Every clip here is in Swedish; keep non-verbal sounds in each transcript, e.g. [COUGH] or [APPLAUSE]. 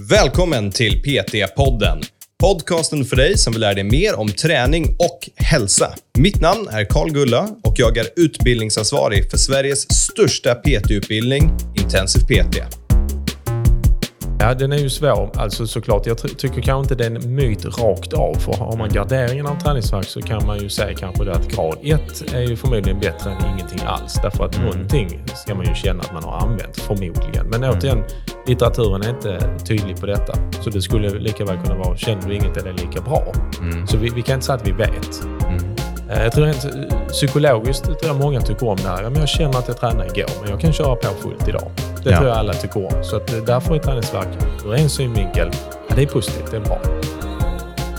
Välkommen till PT-podden. Podcasten för dig som vill lära dig mer om träning och hälsa. Mitt namn är Karl Gulla och jag är utbildningsansvarig för Sveriges största PT-utbildning, Intensiv PT. Ja, den är ju svår. Alltså såklart, jag tycker kanske inte det är en myt rakt av. För har man graderingen av träningsvärk så kan man ju säga kanske att grad 1 är ju förmodligen bättre än ingenting alls. Därför att mm. någonting ska man ju känna att man har använt, förmodligen. Men mm. återigen, litteraturen är inte tydlig på detta. Så det skulle lika väl kunna vara, känner du inget är det lika bra. Mm. Så vi, vi, kan inte säga att vi vet. Mm. Eh, jag tror rent eh, psykologiskt tror jag många tycker om det här. Jag känner att jag tränade igår, men jag kan köra på fullt idag. Det ja. tror jag alla tycker om. Så att eh, därför är träningsvärk ur en synvinkel, ja, det är positivt, det är bra.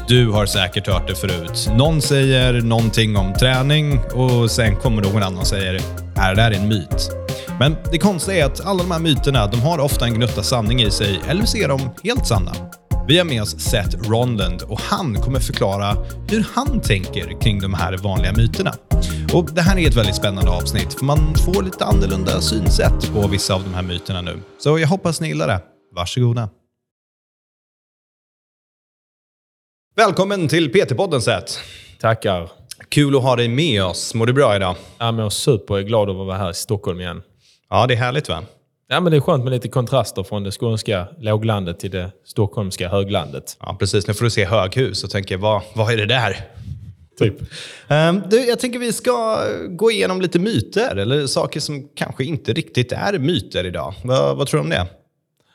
Du har säkert hört det förut. Någon säger någonting om träning och sen kommer någon annan och säger är det där är en myt. Men det konstiga är att alla de här myterna de har ofta en gnutta sanning i sig, eller så är de helt sanna. Vi har med oss Seth Ronland och han kommer förklara hur han tänker kring de här vanliga myterna. Och Det här är ett väldigt spännande avsnitt för man får lite annorlunda synsätt på vissa av de här myterna nu. Så jag hoppas ni gillar det. Varsågoda. Välkommen till PT-podden Seth. Tackar. Kul att ha dig med oss. Mår du bra idag? Jag mår superglad över att vara här i Stockholm igen. Ja, det är härligt va? Ja, men det är skönt med lite kontraster från det skånska låglandet till det stockholmska höglandet. Ja, precis. Nu får du se höghus och tänker, vad, vad är det där? Typ. Um, du, jag tänker vi ska gå igenom lite myter, eller saker som kanske inte riktigt är myter idag. Vad, vad tror du om det?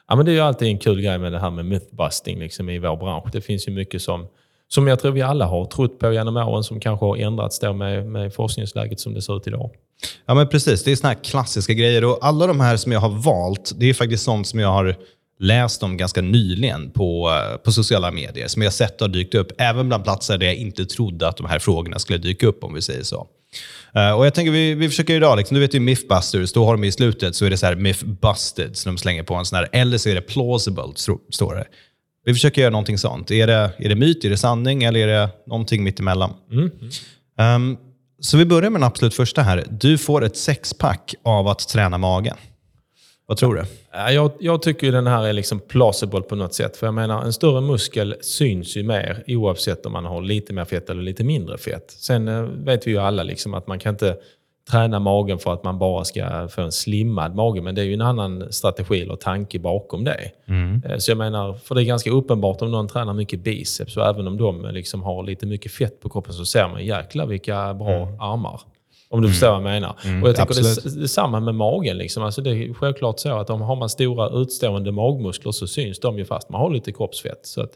Ja, men det är ju alltid en kul grej med det här med mythbusting liksom, i vår bransch. Det finns ju mycket som, som jag tror vi alla har trott på genom åren som kanske har ändrats då med, med forskningsläget som det ser ut idag. Ja, men precis. Det är såna här klassiska grejer. Och alla de här som jag har valt, det är faktiskt sånt som jag har läst om ganska nyligen på, eh, på sociala medier, som jag sett har dykt upp, även bland platser där jag inte trodde att de här frågorna skulle dyka upp, om vi säger så. Uh, och jag tänker vi, vi försöker idag, liksom, du vet ju Mythbusters, då har de i slutet så är det så här Mythbusted, som de slänger på en sån här, eller så är det plausible, står det. Vi försöker göra någonting sånt. Är det, är det myt, är det sanning eller är det någonting mittemellan? Mm. Um, så vi börjar med den absolut första här. Du får ett sexpack av att träna magen. Vad tror du? Jag, jag tycker den här är liksom plausible på något sätt. För jag menar, en större muskel syns ju mer oavsett om man har lite mer fett eller lite mindre fett. Sen eh, vet vi ju alla liksom att man kan inte träna magen för att man bara ska få en slimmad mage. Men det är ju en annan strategi eller tanke bakom det. Mm. Eh, så jag menar, för det är ganska uppenbart om någon tränar mycket biceps och även om de liksom har lite mycket fett på kroppen så ser man jäklar vilka bra mm. armar. Om du mm. förstår vad jag menar. Mm, och jag tycker det, det är samma med magen. Liksom. Alltså det är självklart så att om har man stora utstående magmuskler så syns de ju fast man har lite kroppsfett. Så att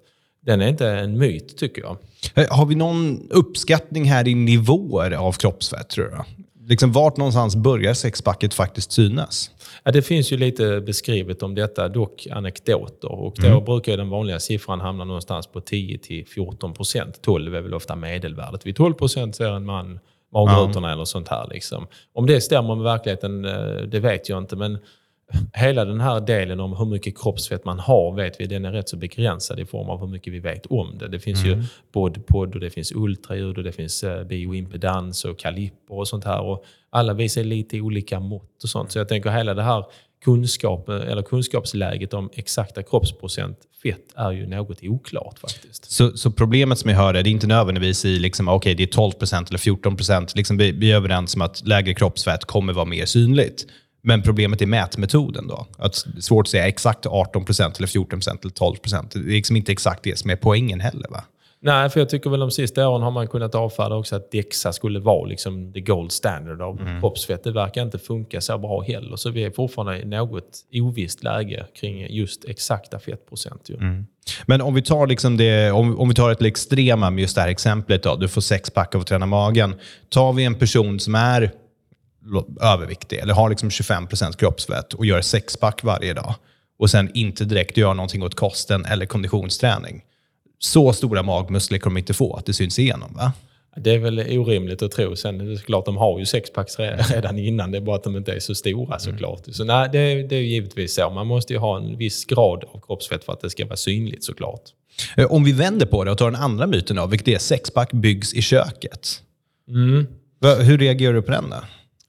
den är inte en myt tycker jag. Eh, har vi någon uppskattning här i nivåer av kroppsfett tror du? Liksom vart någonstans börjar sexpacket faktiskt synas? Ja, det finns ju lite beskrivet om detta, dock anekdoter. Och då mm. brukar den vanliga siffran hamna någonstans på 10-14 procent. 12 är väl ofta medelvärdet. Vid 12 procent ser en man magrutorna ja. eller sånt här. Liksom. Om det stämmer med verkligheten, eh, det vet jag inte. Men hela den här delen om hur mycket kroppsfett man har vet vi, den är rätt så begränsad i form av hur mycket vi vet om det. Det finns mm. ju bodpod och det finns ultraljud och det finns eh, bioimpedans och kalipper och sånt här. Och alla visar lite olika mått och sånt. Så jag tänker hela det här kunskap, eller kunskapsläget om exakta kroppsprocent fett är ju något oklart faktiskt. Så, så problemet som jag hör är, det är inte nödvändigtvis i liksom, okay, det är 12% eller 14 Liksom vi, vi är överens om att lägre kroppsfett kommer vara mer synligt. Men problemet är mätmetoden. Då. Att det är svårt att säga exakt 18% eller 14% eller 12% Det är liksom inte exakt det som är poängen heller. Va? Nej, för jag tycker väl de sista åren har man kunnat avfärda också att DEXA skulle vara liksom the gold standard av mm. kroppsfett. Det verkar inte funka så bra heller. Så vi är fortfarande i något ovisst läge kring just exakta fettprocent. Mm. Men om vi tar liksom det, om, om vi tar ett extrema med just det här exemplet. Då, du får sex pack av att träna magen. Tar vi en person som är överviktig eller har liksom 25% kroppsfett och gör sexpack varje dag och sen inte direkt gör någonting åt kosten eller konditionsträning. Så stora magmuskler kommer de inte få att det syns igenom. Va? Det är väl orimligt att tro. Sen är det klart, de har ju sexpacks [LAUGHS] redan innan. Det är bara att de inte är så stora mm. såklart. Så nej, det, är, det är givetvis så. Man måste ju ha en viss grad av kroppsfett för att det ska vara synligt såklart. Eh, om vi vänder på det och tar den andra myten, då, vilket är sexpack byggs i köket. Mm. Hur reagerar du på den? Då?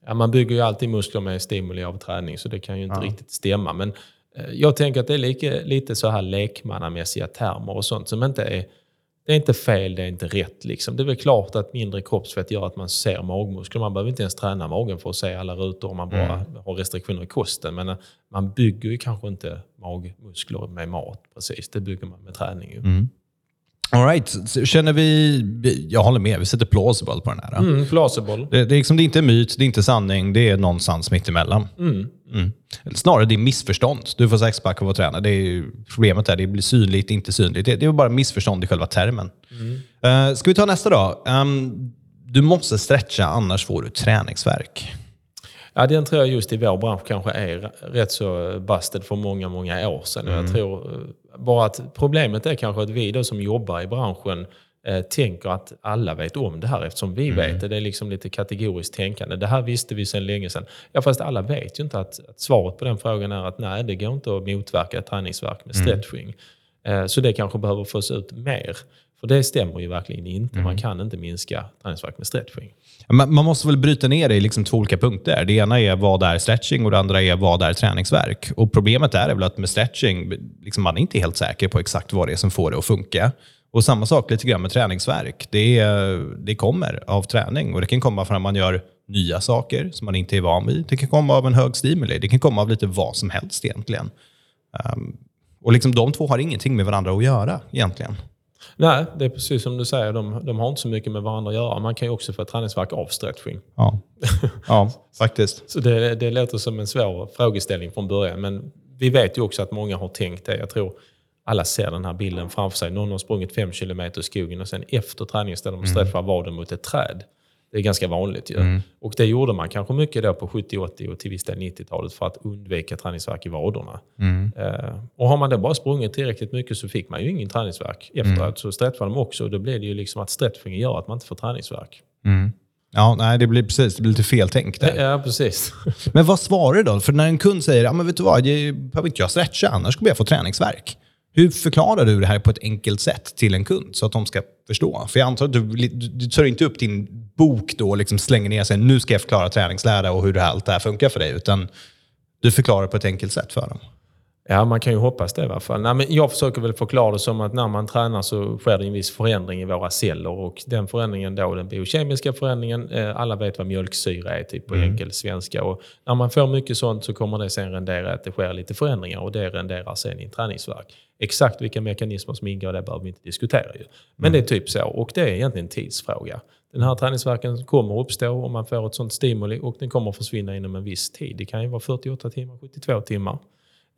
Ja, man bygger ju alltid muskler med stimuli av träning, så det kan ju inte ja. riktigt stämma. Men Eh, jag tänker att det är lite, lite så här lekmannamässiga termer och sånt som inte är... Det är inte fel, det är inte rätt. Liksom. Det är väl klart att mindre kroppsfett gör att man ser magmuskler. Man behöver inte ens träna magen för att se alla rutor om man bara mm. har restriktioner i kosten. Men eh, man bygger ju kanske inte magmuskler med mat precis. Det bygger man med träning. Mm. All right. Känner vi... Jag håller med, vi sätter plausible på den här. Mm, plausible. Det, det, är liksom, det är inte myt, det är inte sanning, det är någonstans mittemellan. Mm. Mm. Snarare det är missförstånd. Du får sexpack av att träna. Det är problemet är det blir synligt, inte synligt. Det, det är bara missförstånd i själva termen. Mm. Uh, ska vi ta nästa då? Um, du måste stretcha, annars får du träningsverk. Ja, den tror jag just i vår bransch kanske är rätt så busted för många, många år sedan. Mm. Jag tror eh, bara att problemet är kanske att vi då som jobbar i branschen eh, tänker att alla vet om det här eftersom vi mm. vet det. Det är liksom lite kategoriskt tänkande. Det här visste vi sedan länge sedan. Ja, fast alla vet ju inte att, att svaret på den frågan är att nej, det går inte att motverka träningsverk med mm. stretching. Mm. Eh, så det kanske behöver fås ut mer. För det stämmer ju verkligen inte. Mm. Man kan inte minska träningsvärk med stretching. Man, man måste väl bryta ner det i liksom två olika punkter. Det ena är vad är stretching och det andra är vad är träningsverk. Och Problemet är väl att med stretching, liksom man är inte helt säker på exakt vad det är som får det att funka. Och Samma sak lite grann med träningsverk. Det, det kommer av träning och det kan komma från att man gör nya saker som man inte är van vid. Det kan komma av en hög stimuli. Det kan komma av lite vad som helst egentligen. Um, och liksom De två har ingenting med varandra att göra egentligen. Nej, det är precis som du säger. De, de har inte så mycket med varandra att göra. Man kan ju också få träningsverk av stretching. Ja, [LAUGHS] ja faktiskt. så det, det låter som en svår frågeställning från början. Men vi vet ju också att många har tänkt det. Jag tror alla ser den här bilden framför sig. Någon har sprungit fem kilometer i skogen och sen efter träningen ställer de stretchar vaden mot ett träd. Det är ganska vanligt ju. Mm. Och det gjorde man kanske mycket då på 70, 80 och till viss del 90-talet för att undvika träningsverk i vaderna. Mm. Uh, och har man då bara sprungit tillräckligt mycket så fick man ju ingen träningsverk efteråt. Mm. Så stretchade de också och då blev det ju liksom att stretchingen gör att man inte får träningsverk. Mm. Ja, nej, det blir precis. Det blir lite fel tänk där. Ja, precis. [LAUGHS] Men vad svarar du då? För när en kund säger, ja men vet du vad, jag behöver inte jag stretcha, annars kommer jag få träningsverk. Hur förklarar du det här på ett enkelt sätt till en kund så att de ska förstå? För jag antar att du, du, du tar inte upp din bok då och liksom slänger ner sig nu ska jag förklara träningslära och hur det här, allt det här funkar för dig. Utan du förklarar på ett enkelt sätt för dem. Ja, man kan ju hoppas det i alla fall. Nej, men jag försöker väl förklara det som att när man tränar så sker det en viss förändring i våra celler. Och den förändringen då, den biokemiska förändringen, eh, alla vet vad mjölksyra är typ på mm. enkel svenska. Och när man får mycket sånt så kommer det sen rendera att det sker lite förändringar och det renderar sen i träningsverk. Exakt vilka mekanismer som ingår det behöver vi inte diskutera ju. Men mm. det är typ så och det är egentligen en tidsfråga. Den här träningsverken kommer uppstå om man får ett sånt stimuli och den kommer försvinna inom en viss tid. Det kan ju vara 48 timmar, 72 timmar.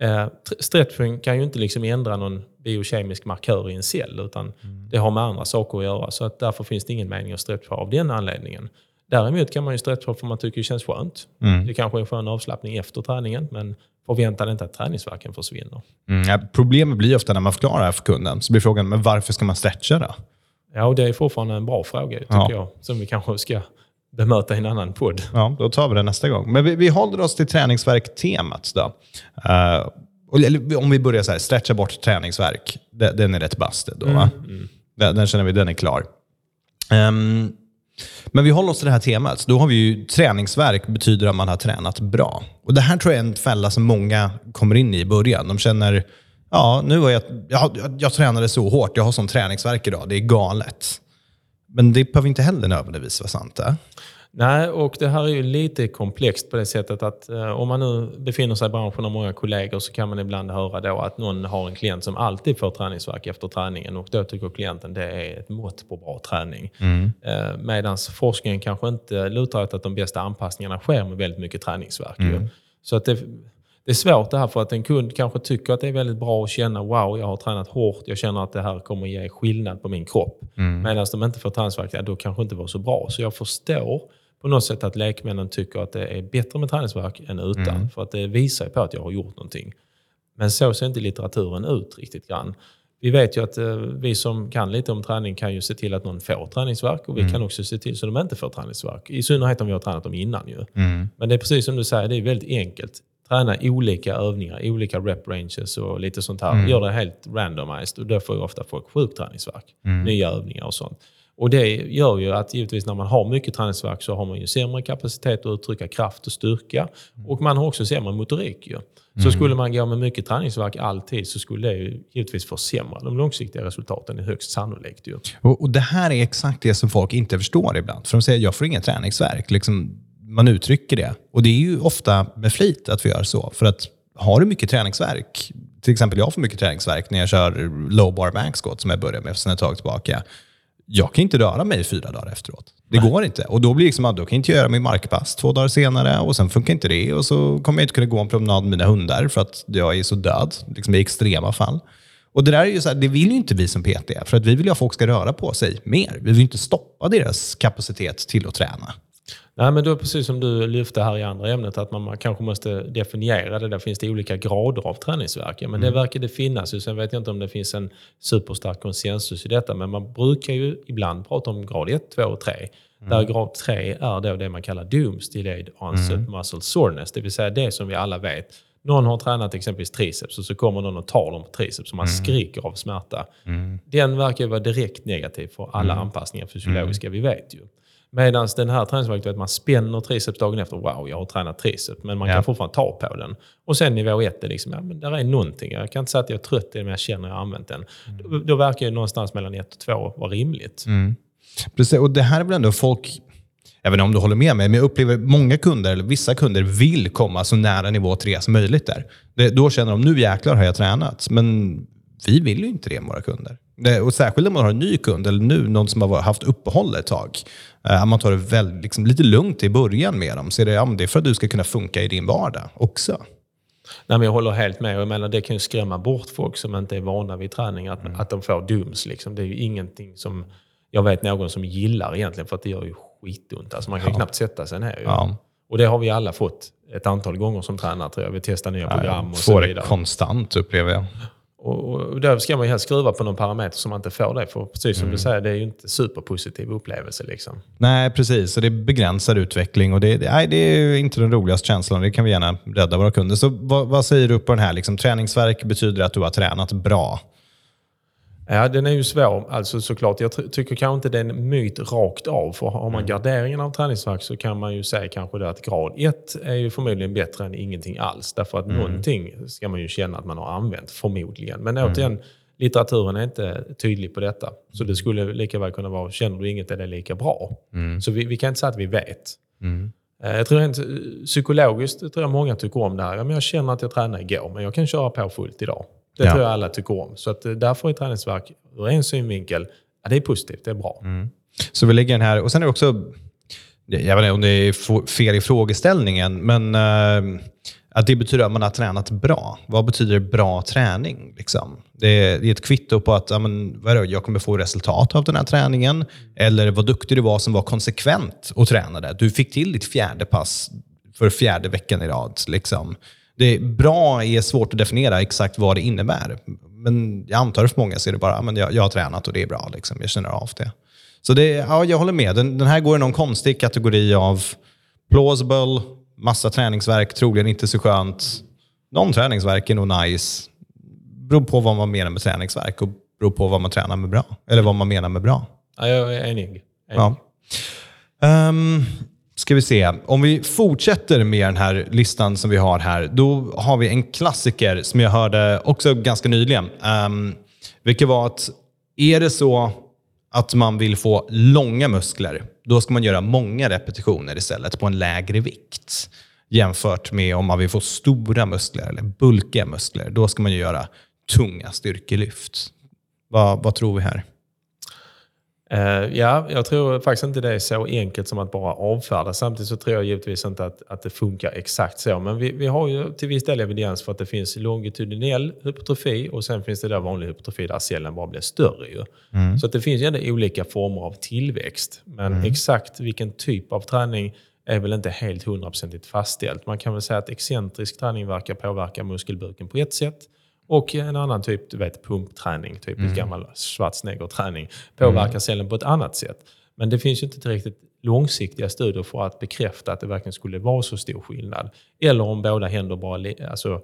Eh, stretching kan ju inte liksom ändra någon biokemisk markör i en cell utan mm. det har med andra saker att göra. Så att därför finns det ingen mening att stretcha av den anledningen. Däremot kan man ju stretcha för man tycker det känns skönt. Mm. Det kanske är en skön avslappning efter träningen men förvänta dig inte att träningsverken försvinner. Mm, ja, problemet blir ofta när man förklarar det här för kunden, så blir frågan men varför ska man stretcha då? Ja, och det är fortfarande en bra fråga tycker ja. jag, som vi kanske ska bemöta i en annan podd. Ja, då tar vi det nästa gång. Men vi, vi håller oss till träningsverk-temat då. Uh, om vi börjar så här, stretcha bort träningsverk. Den, är rätt busted då, mm, mm. Den, den, känner vi, den är klar. Um, men vi håller oss till det här temat. Då har vi ju träningsverk betyder att man har tränat bra. Och Det här tror jag är en fälla som många kommer in i i början. De känner, ja, nu har jag, jag, jag, jag tränade så hårt, jag har sån träningsverk idag, det är galet. Men det behöver inte heller nödvändigtvis vara sant. Äh? Nej, och det här är ju lite komplext på det sättet att eh, om man nu befinner sig i branschen och många kollegor så kan man ibland höra då att någon har en klient som alltid får träningsverk efter träningen och då tycker klienten det är ett mått på bra träning. Mm. Eh, Medan forskningen kanske inte lutar åt att de bästa anpassningarna sker med väldigt mycket träningsverk. Mm. Så att det, det är svårt det här för att en kund kanske tycker att det är väldigt bra att känna wow, jag har tränat hårt, jag känner att det här kommer ge skillnad på min kropp. Mm. Medan de inte får träningsvärk, ja, då kanske inte var så bra. Så jag förstår på något sätt att lekmännen tycker att det är bättre med träningsvärk än utan. Mm. För att det visar på att jag har gjort någonting. Men så ser inte litteraturen ut riktigt grann. Vi vet ju att eh, vi som kan lite om träning kan ju se till att någon får träningsverk och vi mm. kan också se till så att de inte får träningsverk. I synnerhet om vi har tränat dem innan ju. Mm. Men det är precis som du säger, det är väldigt enkelt träna olika övningar, olika rep ranges och lite sånt här. Mm. Gör det helt randomized och då får ju ofta folk sjukträningsverk. Mm. Nya övningar och sånt. Och det gör ju att givetvis när man har mycket träningsvärk så har man ju sämre kapacitet att uttrycka kraft och styrka. Och man har också sämre motorik. Ju. Så Mm. skulle man gå med mycket träningsvärk alltid så skulle det ju givetvis försämra de långsiktiga resultaten är högst sannolikt. Ju. Och, och Det här är exakt det som folk inte förstår ibland. För de säger jag får ingen träningsvärk. Liksom, man uttrycker det. Och det är ju ofta med flit att vi gör så. För att har du mycket träningsvärk, till exempel jag får mycket träningsvärk när jag kör low bar back squat som jag började med sedan ett tag tillbaka. Jag kan inte röra mig fyra dagar efteråt. Det går inte. Och då blir det liksom, då kan jag inte göra min markpass två dagar senare och sen funkar inte det. Och så kommer jag inte kunna gå en promenad med mina hundar för att jag är så död, liksom i extrema fall. Och det där är ju så här, det vill ju inte vi som PT, för att vi vill ju att folk ska röra på sig mer. Vi vill ju inte stoppa deras kapacitet till att träna. Nej, men då precis som du lyfte här i andra ämnet, att man, kanske måste definiera det. Där finns det olika grader av träningsvärk. Ja, men det verkar det finnas. Sen vet jag inte om det finns en superstark konsensus i detta, men man brukar ju ibland prata om grad 1, 2 och 3. Där grad 3 är då det man kallar DOMS, Delayed Onset Muscle Soreness, det vill säga det som vi alla vet. Någon har tränat exempelvis triceps och så kommer någon och tar dem på triceps och man skriker av smärta. Den verkar ju vara direkt negativ för alla anpassningar fysiologiska vi vet ju. Medan den här träningsvärket, att man spänner triceps dagen efter. Wow, jag har tränat triceps. Men man Ja. kan fortfarande ta på den. Och sen nivå ett är liksom, ja men där är någonting. Jag kan inte säga att jag är trött men jag känner att jag har använt den. Då, då verkar ju någonstans mellan ett och två vara rimligt. Precis, och det här är väl ändå folk, även om du håller med mig, men jag upplever många kunder, eller vissa kunder, vill komma så nära nivå 3 som möjligt där. Det, då känner de, nu jäklar har jag tränat. Men vi vill ju inte det med våra kunder. Och särskilt om man har en ny kund, eller nu någon som har haft uppehåll ett tag. Eh, man tar det väl, liksom, lite lugnt i början med dem. Så är det, ja, det är för att du ska kunna funka i din vardag också. Nej, men jag håller helt med. Jag menar, det kan ju skrämma bort folk som inte är vana vid träning, att, Mm. att de får dums. Liksom. Det är ju ingenting som jag vet någon som gillar egentligen, för att det gör ju skitont. Alltså, man kan ju knappt sätta sig ner. Ja. Och det har vi alla fått ett antal gånger som tränare, tror jag. Vi testar nya program och så Får det vidare. konstant upplever jag. Och, och där ska man ju helst skruva på någon parameter som man inte får det. För precis som Mm. du säger, det är ju inte superpositiv upplevelse. Liksom. Nej, precis. Så det begränsar utveckling och det, det, nej, det är inte den roligaste känslan. Det kan vi gärna rädda våra kunder. Så vad, vad säger du på den här? Liksom, träningsverk betyder att du har tränat bra. Ja, den är ju svår, alltså såklart. Jag ty- tycker kanske inte det är en myt rakt av. För har man garderingen av träningsvärk så kan man ju säga kanske det att grad 1 är ju förmodligen bättre än ingenting alls. Därför att någonting ska man ju känna att man har använt, förmodligen. Men återigen, litteraturen är inte tydlig på detta. Så det skulle lika väl kunna vara, känner du inget är det lika bra. Så vi, vi kan inte säga att vi vet. Eh, Jag tror rent eh, psykologiskt tror jag många tycker om det här. Ja, men jag känner att jag tränade igår, men jag kan köra på fullt idag. Det Ja. tror jag alla tycker om. Så att eh, därför är träningsvärk ur en synvinkel, ja, det är positivt, det är bra. Så vi lägger den här. Och sen är det också, jag vet inte om det är fel i frågeställningen, men eh, att det betyder att man har tränat bra. Vad betyder bra träning? Liksom? Det, är, det är ett kvitto på att ja, men, vad är det, jag kommer få resultat av den här träningen. Eller vad duktig du var som var konsekvent och tränade. Du fick till ditt fjärde pass för fjärde veckan i rad. Liksom. Det är, bra är svårt att definiera exakt vad det innebär. Men jag antar för många så är det bara, ja, men jag, jag har tränat och det är bra. Liksom. Jag känner av det. Så det, ja, jag håller med. Den, den här går i någon konstig kategori av plausible, massa träningsverk, troligen inte så skönt. Någon träningsverk är nog nice. Beror på vad man menar med träningsverk och beror på vad man tränar med bra. Eller vad man menar med bra. Ja, jag är enig. enig. Ja. Um, ska vi se. Om vi fortsätter med den här listan som vi har här, då har vi en klassiker som jag hörde också ganska nyligen. Um, vilket var att är det så att man vill få långa muskler, då ska man göra många repetitioner istället på en lägre vikt. Jämfört med om man vill få stora muskler eller bulkiga muskler, då ska man ju göra tunga styrkelyft. Vad, vad tror vi här? Eh, ja, jag tror faktiskt inte det är så enkelt som att bara avfärda. Samtidigt så tror jag givetvis inte att, att det funkar exakt så. Men vi, vi har ju till viss del evidens för att det finns longitudinell hypertrofi och sen finns det där vanlig hypertrofi där cellen bara blir större. Ju. Så att det finns ju ändå olika former av tillväxt. Men exakt vilken typ av träning är väl inte helt hundraprocentigt fastställt. Man kan väl säga att excentrisk träning verkar påverka muskelbuken på ett sätt. Och en annan typ, du vet pumpträning, typiskt gammal Schwarzenegger-träning, påverkar cellen på ett annat sätt. Men det finns ju inte tillräckligt långsiktiga studier för att bekräfta att det verkligen skulle vara så stor skillnad. Eller om båda händer bara alltså,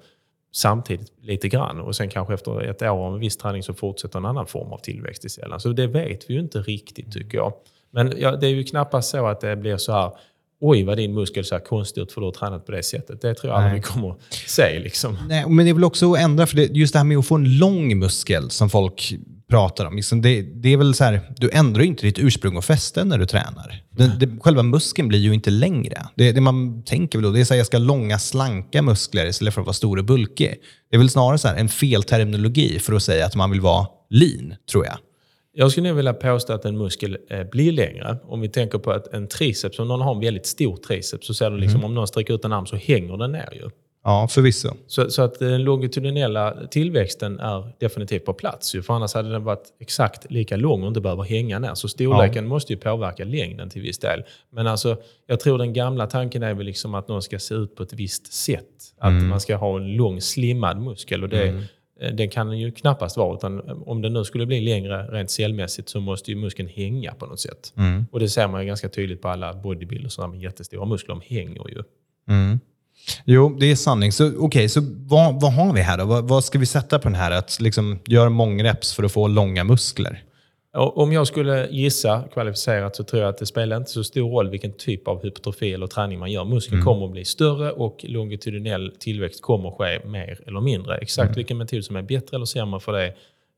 samtidigt lite grann. Och sen kanske efter ett år av en viss träning så fortsätter en annan form av tillväxt i cellen. Så det vet vi ju inte riktigt tycker jag. Men ja, det är ju knappast så att det blir så här oj vad din muskel ser konstig ut för du har tränat på det sättet. Det tror jag aldrig vi kommer att se. Liksom. Nej, men det är väl också att ändra, för det, just det här med att få en lång muskel som folk pratar om. Liksom det, det, är väl så här, du ändrar ju inte ditt ursprung och fäste när du tränar. Den, det, själva muskeln blir ju inte längre. Det, det man tänker väl då, det är att jag ska ha långa, slanka muskler istället för att vara stor och bulkig. Det är väl snarare så här, en fel terminologi för att säga att man vill vara lean, tror jag. Jag skulle nog vilja påstå att en muskel eh, blir längre. Om vi tänker på att en triceps, om någon har en väldigt stor triceps så ser du liksom, mm. om någon sträcker ut en arm så hänger den ner ju. Ja, förvisso. Så, så att den longitudinella tillväxten är definitivt på plats. Ju, för annars hade den varit exakt lika lång och inte behöver hänga ner. Så storleken ja. måste ju påverka längden till viss del. Men alltså, jag tror den gamla tanken är väl liksom att någon ska se ut på ett visst sätt. Att mm. man ska ha en lång slimmad muskel. Och det, mm. Eh, den kan den ju knappast vara. Utan om den nu skulle bli längre rent cellmässigt så måste ju muskeln hänga på något sätt. Mm. Och det ser man ju ganska tydligt på alla bodybuilders med jättestora muskler. De hänger ju. Mm. Jo, det är sanning. Så, okay, så vad, vad har vi här då? Vad, vad, ska vi sätta på den här? Att liksom göra många reps för att få långa muskler? Om jag skulle gissa kvalificerat så tror jag att det spelar inte så stor roll vilken typ av hypertrofi eller träning man gör. Muskeln mm. kommer att bli större och longitudinell tillväxt kommer att ske mer eller mindre. Exakt mm. vilken metod som är bättre eller sämre för det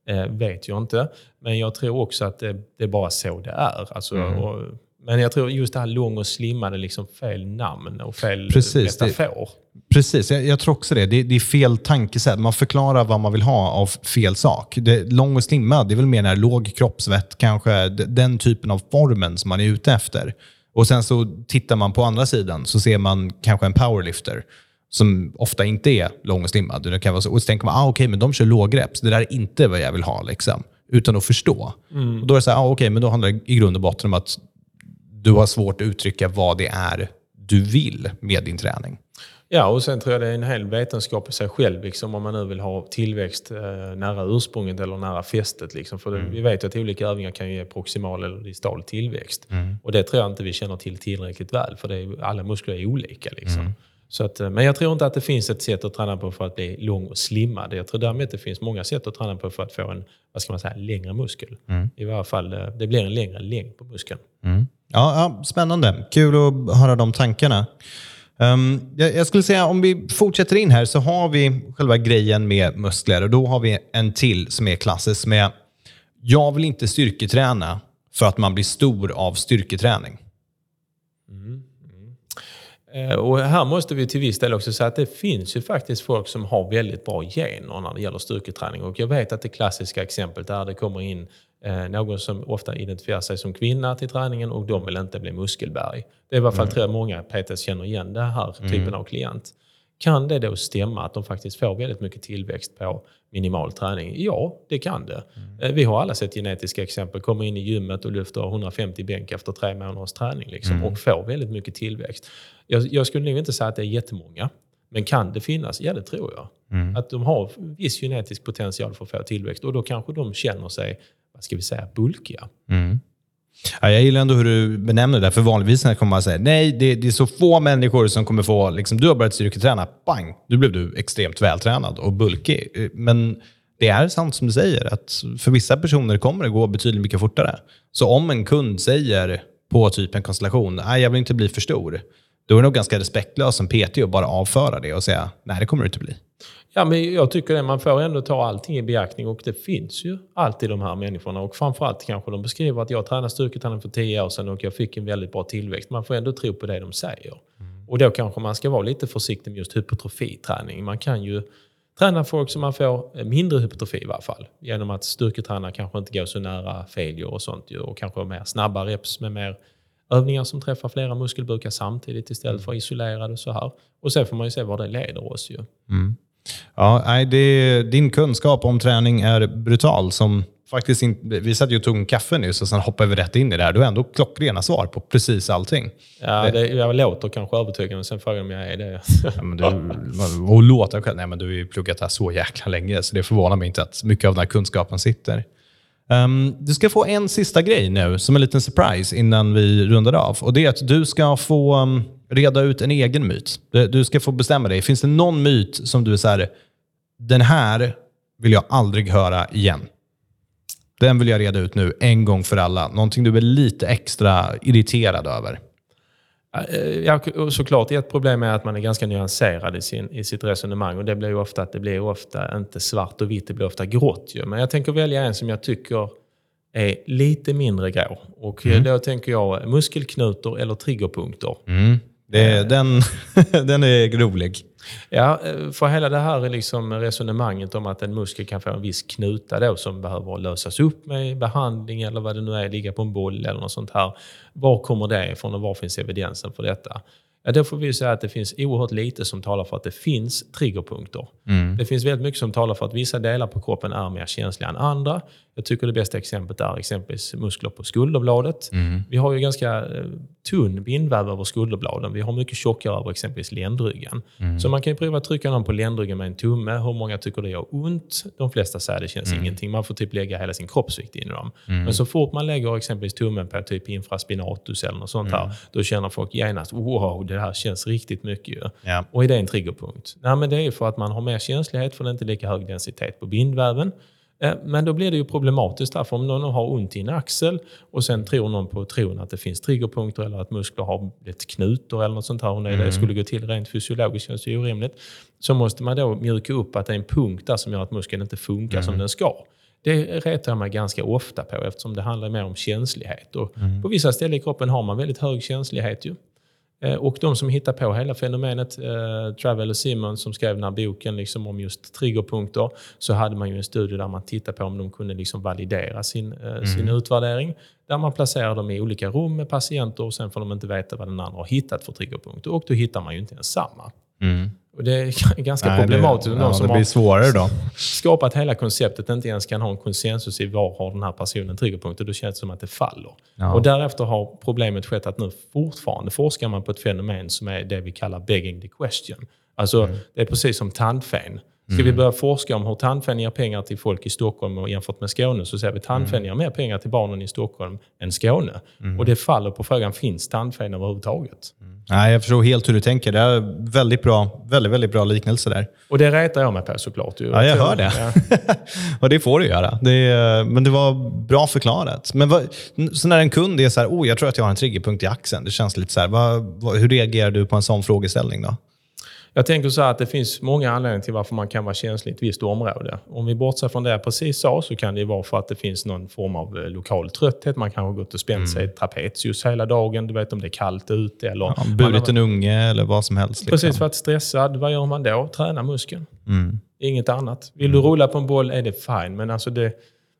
eh, vet jag inte. Men jag tror också att det, det är bara så det är. Alltså, mm. och, men jag tror just det här lång och slimmade liksom fel namn och fel Precis, metafor. Det, precis, jag, jag, tror också det. det. det. är fel tankesätt. Man förklarar vad man vill ha av fel sak. Det, lång och slimmad, det är väl mer när låg kroppsvett, kanske den typen av formen som man är ute efter. Och sen så tittar man på andra sidan så ser man kanske en powerlifter som ofta inte är lång och slimmad. Det kan vara så, och så tänker man, ah, okej, okay, men de kör lågreps. Det där är inte vad jag vill ha. Liksom utan att förstå. Mm. Och då är det så här, ah, okay, men då handlar det i grund och botten om att du har svårt att uttrycka vad det är du vill med din träning. Ja, och sen tror jag det är en hel vetenskap i sig själv, liksom, om man nu vill ha tillväxt eh, nära ursprunget eller nära fästet. Liksom. För mm. vi vet ju att olika övningar kan ge proximal eller distal tillväxt. Mm. Och det tror jag inte vi känner till tillräckligt väl, för det är, alla muskler är olika. Liksom. Mm. Så att, eh, men jag tror inte att det finns ett sätt att träna på för att bli lång och slimmad. Jag tror därmed att det finns många sätt att träna på för att få en vad ska man säga, längre muskel. Mm. I varje fall, eh, det blir en längre längd på muskeln. Ja, ja, spännande. Kul att höra de tankarna. Um, jag, jag, skulle säga om vi fortsätter in här så har vi själva grejen med muskler och då har vi en till som är klassisk med jag vill inte styrketräna för att man blir stor av styrketräning. Mm. Mm. Och här måste vi till viss del också säga att det finns ju faktiskt folk som har väldigt bra gener när det gäller styrketräning. Och jag vet att det klassiska exemplet där det kommer in Eh, någon som ofta identifierar sig som kvinna till träningen och de vill inte bli muskelberg. Det är i alla fall mm. tror jag många PTs känner igen den här mm. typen av klient. Kan det då stämma att de faktiskt får väldigt mycket tillväxt på minimal träning? Ja, det kan det. Mm. Eh, vi har alla sett genetiska exempel. Kommer in i gymmet och lyfter 150 bänk efter tre månaders träning liksom, mm. och får väldigt mycket tillväxt. Jag, jag skulle nog inte säga att det är jättemånga. Men kan det finnas? Ja, det tror jag. Mm. Att de har viss genetisk potential för att få tillväxt och då kanske de känner sig vad ska vi säga, bulkiga. Mm. Ja, jag gillar ändå hur du benämner det, för vanligtvis när kommer man säga nej, det, det, är så få människor som kommer få, liksom, du har börjat styrketräna, bang, nu blev du extremt vältränad och bulkig. Men det är sant som du säger, att för vissa personer kommer det gå betydligt mycket fortare. Så om en kund säger på typ en konstellation, nej jag vill inte bli för stor, då är det nog ganska respektlöst som PT att bara avföra det och säga, nej det kommer du inte bli. Ja, men jag tycker det. Man får ändå ta allting i beaktning och det finns ju alltid de här människorna. Och framförallt kanske de beskriver att jag tränade styrketräning för tio år sedan och jag fick en väldigt bra tillväxt. Man får ändå tro på det de säger. Mm. Och då kanske man ska vara lite försiktig med just hypertrofiträning. Man kan ju träna folk som man får mindre hypertrofi i varje fall. Genom att styrketräna kanske inte går så nära failure och sånt. Och kanske mer snabba reps med mer övningar som träffar flera muskelbukar samtidigt istället mm. för isolerade. Så här. Och sen får man ju se var det leder oss. Ju. Mm. Ja, nej, det, din kunskap om träning är brutal. Som faktiskt in, vi satt ju och tog en kaffe nyss och sen hoppade vi rätt in i det här. Du har ändå klockrena svar på precis allting. Ja, det, jag låter kanske övertygande, sen frågar om jag är det. Ja, men du, och låta själv. Nej, men du har ju pluggat här så jäkla länge, så det förvånar mig inte att mycket av den här kunskapen sitter. Um, du ska få en sista grej nu, som en liten surprise innan vi rundar av. Och Det är att du ska få um, reda ut en egen myt. Du ska få bestämma dig. Finns det någon myt som du är så här, den här vill jag aldrig höra igen. Den vill jag reda ut nu, en gång för alla. Någonting du är lite extra irriterad över. Eh, ja, såklart, ett problem är att man är ganska nyanserad i, sin, i sitt resonemang. Och det blir ju ofta att det blir ofta inte svart och vitt, det blir ofta grått. Ju. Men jag tänker välja en som jag tycker är lite mindre grå. Och mm. då tänker jag muskelknutor eller triggerpunkter. Mm. Det, den, [LAUGHS] den är rolig. Ja, eh, för hela det här liksom resonemanget om att en muskel kan få en viss knuta då som behöver lösas upp med behandling eller vad det nu är, ligga på en boll eller något sånt här. Var kommer det ifrån och var finns evidensen för detta? Ja, då får vi säga att det finns oerhört lite som talar för att det finns triggerpunkter. Mm. Det finns väldigt mycket som talar för att vissa delar på kroppen är mer känsliga än andra. Jag tycker det bästa exemplet är exempelvis muskler på skulderbladet. Mm. Vi har ju ganska eh, tunn bindväv över skulderbladen. Vi har mycket tjockare över exempelvis ländryggen. Mm. Så man kan ju prova att trycka någon på ländryggen med en tumme. Hur många tycker det gör ont? De flesta säger att det känns mm. ingenting. Man får typ lägga hela sin kroppsvikt in i dem. Mm. Men så fort man lägger exempelvis tummen på typ infraspinatus eller något sånt här, mm. då känner folk genast wow, det här känns riktigt mycket ju. Ja. Och är det en triggerpunkt? Nej, men det är för att man har mer känslighet för det är inte lika hög densitet på bindväven. Eh, men då blir det ju problematiskt därför om någon har ont i en axel och sen tror någon på tron att det finns triggerpunkter eller att muskler har blivit knutor eller något sånt här. Och när mm. det skulle gå till rent fysiologiskt känns det orimligt. Så måste man då mjuka upp att det är en punkt där som gör att muskeln inte funkar mm. som den ska. Det retar jag mig ganska ofta på eftersom det handlar mer om känslighet. Och mm. På vissa ställen i kroppen har man väldigt hög känslighet. Ju. Eh, och de som hittar på hela fenomenet, eh, Travel och Simon som skrev den här boken liksom om just triggerpunkter, så hade man ju en studie där man tittade på om de kunde liksom validera sin, eh, mm. sin utvärdering. Där man placerar dem i olika rum med patienter och sen får de inte veta vad den andra har hittat för triggerpunkter. Och då hittar man ju inte ens samma. Mm. Och det är [LAUGHS] ganska Nej, problematiskt. Det, ja, som det blir svårare då. skapat hela konceptet inte ens kan ha en konsensus i var har den här personen triggerpunkter. Då känns det som att det faller. Ja. Och därefter har problemet skett att nu fortfarande forskar man på ett fenomen som är det vi kallar begging the question. Alltså, mm. Det är precis som tandfen. Ska mm. vi börja forska om hur tandfen ger pengar till folk i Stockholm och jämfört med Skåne så ser vi att tandfen mm. ger mer pengar till barnen i Stockholm än Skåne. Mm. Och det faller på frågan, finns tandfen överhuvudtaget? Mm. Nej, jag förstår helt hur du tänker. Det är väldigt bra, väldigt, väldigt bra liknelse där. Och det retar jag mig på såklart. Ja, jag hör det. Ja. [LAUGHS] och det får du göra. Det, men det var bra förklarat. Men vad, så när en kund är så här, oh, jag tror att jag har en triggerpunkt i axeln. Det känns lite så här, vad, vad, hur reagerar du på en sån frågeställning då? Jag tänker så att det finns många anledningar till varför man kan vara känslig i ett visst område. Om vi bortser från det jag precis sa så kan det vara för att det finns någon form av eh, lokal trötthet. Man kanske har gått och spänt mm. sig i trapetius hela dagen. Du vet om det är kallt ute. Eller ja, burit en unge eller vad som helst. Liksom. Precis, varit stressad. Vad gör man då? Träna muskeln. Mm. Inget annat. Vill du rulla på en boll är det fine, men alltså det,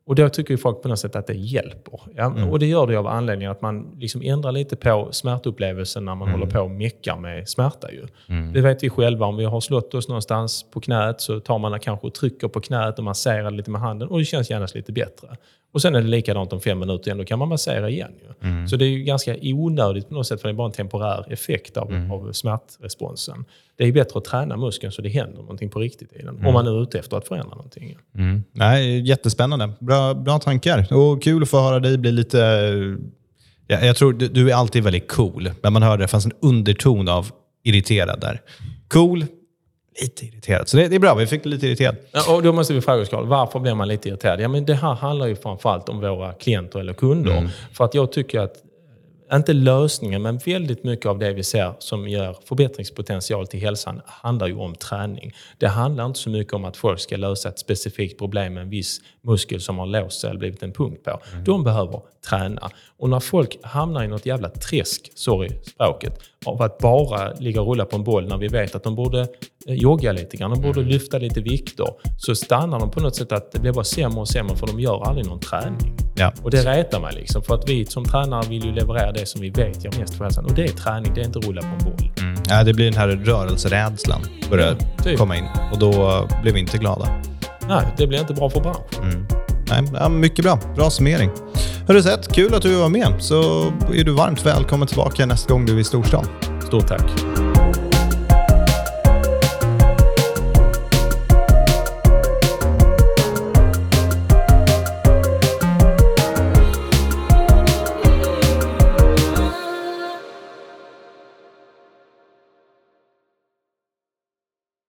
och då tycker ju folk på något sätt att det hjälper. Ja? Mm. Och det gör det av anledningen att man liksom ändrar lite på smärtupplevelsen när man mm. håller på och meckar med smärta. Ju. Mm. Det vet vi själva. Om vi har slått oss någonstans på knät så tar man kanske och trycker på knät och masserar lite med handen och det känns gärna lite bättre. Och sen är det likadant om fem minuter igen, då kan man massera igen. Mm. Så det är ju ganska onödigt på något sätt, för det är bara en temporär effekt av, mm. av smärtresponsen. Det är bättre att träna muskeln så det händer någonting på riktigt i den. Mm. Om man är ute efter att förändra någonting. Mm. Nej, jättespännande. Bra, bra tankar. Och kul att få höra dig bli lite... Ja, jag tror du, du är alltid väldigt cool, men man hörde det fanns en underton av irriterad där. Cool, lite irriterad. Så det, det, är bra, vi fick lite irriterad. Ja, och då måste vi fråga oss, Carl, varför blir man lite irriterad? Ja, men det här handlar ju framförallt om våra klienter eller kunder. Mm. För att jag tycker att inte lösningen, men väldigt mycket av det vi ser som ger förbättringspotential till hälsan handlar ju om träning. Det handlar inte så mycket om att folk ska lösa ett specifikt problem med en viss muskel som har låst sig eller blivit en punkt på. Mm. De behöver träna. Och när folk hamnar i något jävla träsk, sorry språket, av att bara ligga och rulla på en boll när vi vet att de borde jogga lite grann, de borde mm. lyfta lite vikter, så stannar de på något sätt att det blir bara sämre och sämre för de gör aldrig någon träning. Ja. Och det retar mig liksom, för att vi som tränare vill ju leverera det som vi vet ger mest för hälsan. Och det är träning, det är inte rulla på en boll. Mm. Ja, det blir den här rörelserädslan börjar ja, typ. komma in och då blir vi inte glada. Nej, det blir inte bra för branschen. Mm. Nej, ja, mycket bra. Bra summering. Hörru sett, kul att du var med. Så är du varmt välkommen tillbaka nästa gång du är i storstan. Stort tack.